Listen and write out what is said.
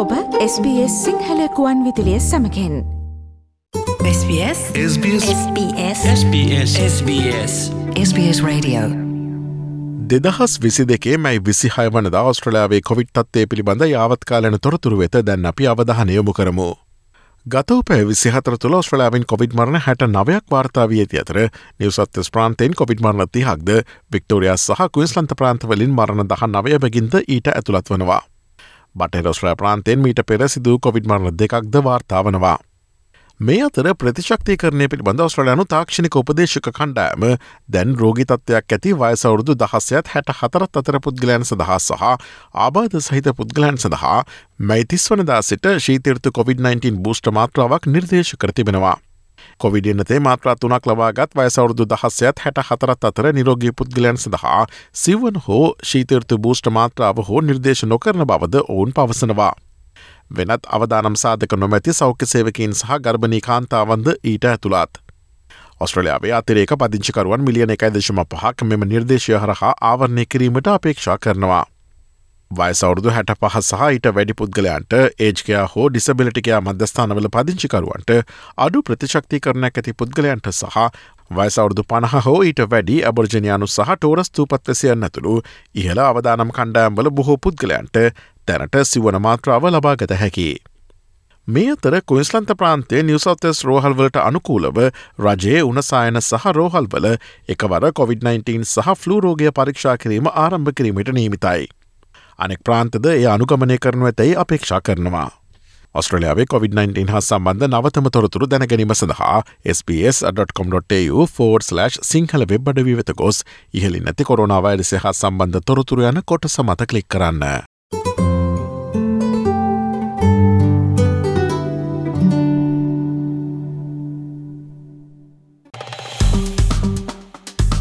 ඔබ SBS සිංහලකුවන් විදිලිය සමකෙන්. SBS SBS SBS SBS SBS SBS Radio. දෙදහස් විසි දෙකේ මැයි විසිහය වනද ඔස්ට්‍රලයාාවේ කොවිට් තත්වය පිළිබඳ යාවත්කාලන තොරතුරු වෙත දැන් අපි අවධහනයොමු කරමු. ගතවපෑ විසිහතර තුළ ඔස්ට්‍රලාවින් කොවිඩ් මරණ හැට නවයක් වාර්තාාවී ඇති අතර නිවසත්ත ප්‍රාන්තයෙන් කොවිඩ් මරණති හක්ද වික්ටෝරයා සහ කුයිස්ලන්ත ප්‍රාන්තවලින් මරණ දහ නවය බැගින්ද ඊට ඇතුළත් වනවා. බටරොස්ට්‍රෑ ප්‍රාන්තයෙන් මීට පෙර සිදූ කොවිඩ් මරණ දෙකක්ද වාර්තාාවනවා. මේ අතර ප්‍රතිශක්තිකරණය පිළිබඳ ඔස්ට්‍රලයානු තාක්ෂණික උපදේශක කණ්ඩෑම දැන් රෝගි තත්වයක් ඇති වයසවුරුදු දහස්සයත් හැට හතරත් අතර පුද්ගලයන් සඳහා සහ ආබාධ සහිත පුද්ගලයන් සඳහා මැයිතිස් වනදා සිට ශීතර්තු COොVID-19 බූෂ්ට මාත්‍රාවක් නිර්දේශ කර තිබෙනවා. කොවිඩනතේ මාත්‍රා තුනක් ලබාගත් වයසවුරුදු දහස්සයත් හැට හතරත් අතර නිරෝගී පුද්ගලයන් සඳහා සිවන් හෝ ශීතර්තු බූෂ්ට මාත්‍රාව හෝ නිර්දේශ නොකරන බවද ඔවුන් පවසනවා. වෙනත් අවදානම් සාධක නොමැති සෞඛ්‍ය සේවකින් සහ ගර්භණී කාන්තාවන්ද ඊට ඇතුළත්. ඔස්ට්‍රලයාාවේ අතිරේක පදිංචිකරුවන් මිලියන එකයි දශම පහක් මෙම නිර්දේශය හරහා ආවරණය කිරීමට අපේක්ෂා කරනවා. වයසවුරුදු හැට පහ සහ ඊට වැඩි පුද්ගලයන්ට ඒජකයා හෝ ඩිසබිලිටිකයා මධ්‍යස්ථානවල පදිංචිකරුවන්ට අඩු ප්‍රතිශක්ති කරනක් ඇති පුද්ගලයන්ට සහ වයසවුරුදු පණහ හෝ ඊට වැඩි අබර්ජනයානු සහ ටෝරස් තූපත්වසියන් ඇතුළු ඉහළ අවදානම් කණ්ඩෑම්වල බොහෝ පුද්ගලයන්ට තැනට සිවන මාත්‍රාව ලබාගත හැකි. මේ අතර කුයිස්ලන්ත ප්‍රාන්තේ නිවසවතස් රෝහල්වලට අනුකූලව රජයේ උනසායන සහ රෝහල්වල එකවර COොVID-19 සහ ෆ්ලූරෝගය පරීක්ෂා කිරීම ආරම්භ කිරීමට නීමිතයි. අනෙක් ප්‍රාන්තද ඒ අනුගමනය කරනු ඇතැයි අපේක්ෂා කරනවා. ඔස්ට්‍රලයාාවේ COොVID-19 හා සම්බන්ධ නවතම තොරතුරු දැනගැනීම සඳහා SBS.com.tu4/ සිංහල වෙබ් අඩවී වෙත ගොස් ඉහලි නැති කොරුණාවයිරසය හා සම්බන්ධ තොරතුරු යන කොට සමත කලික් කරන්න.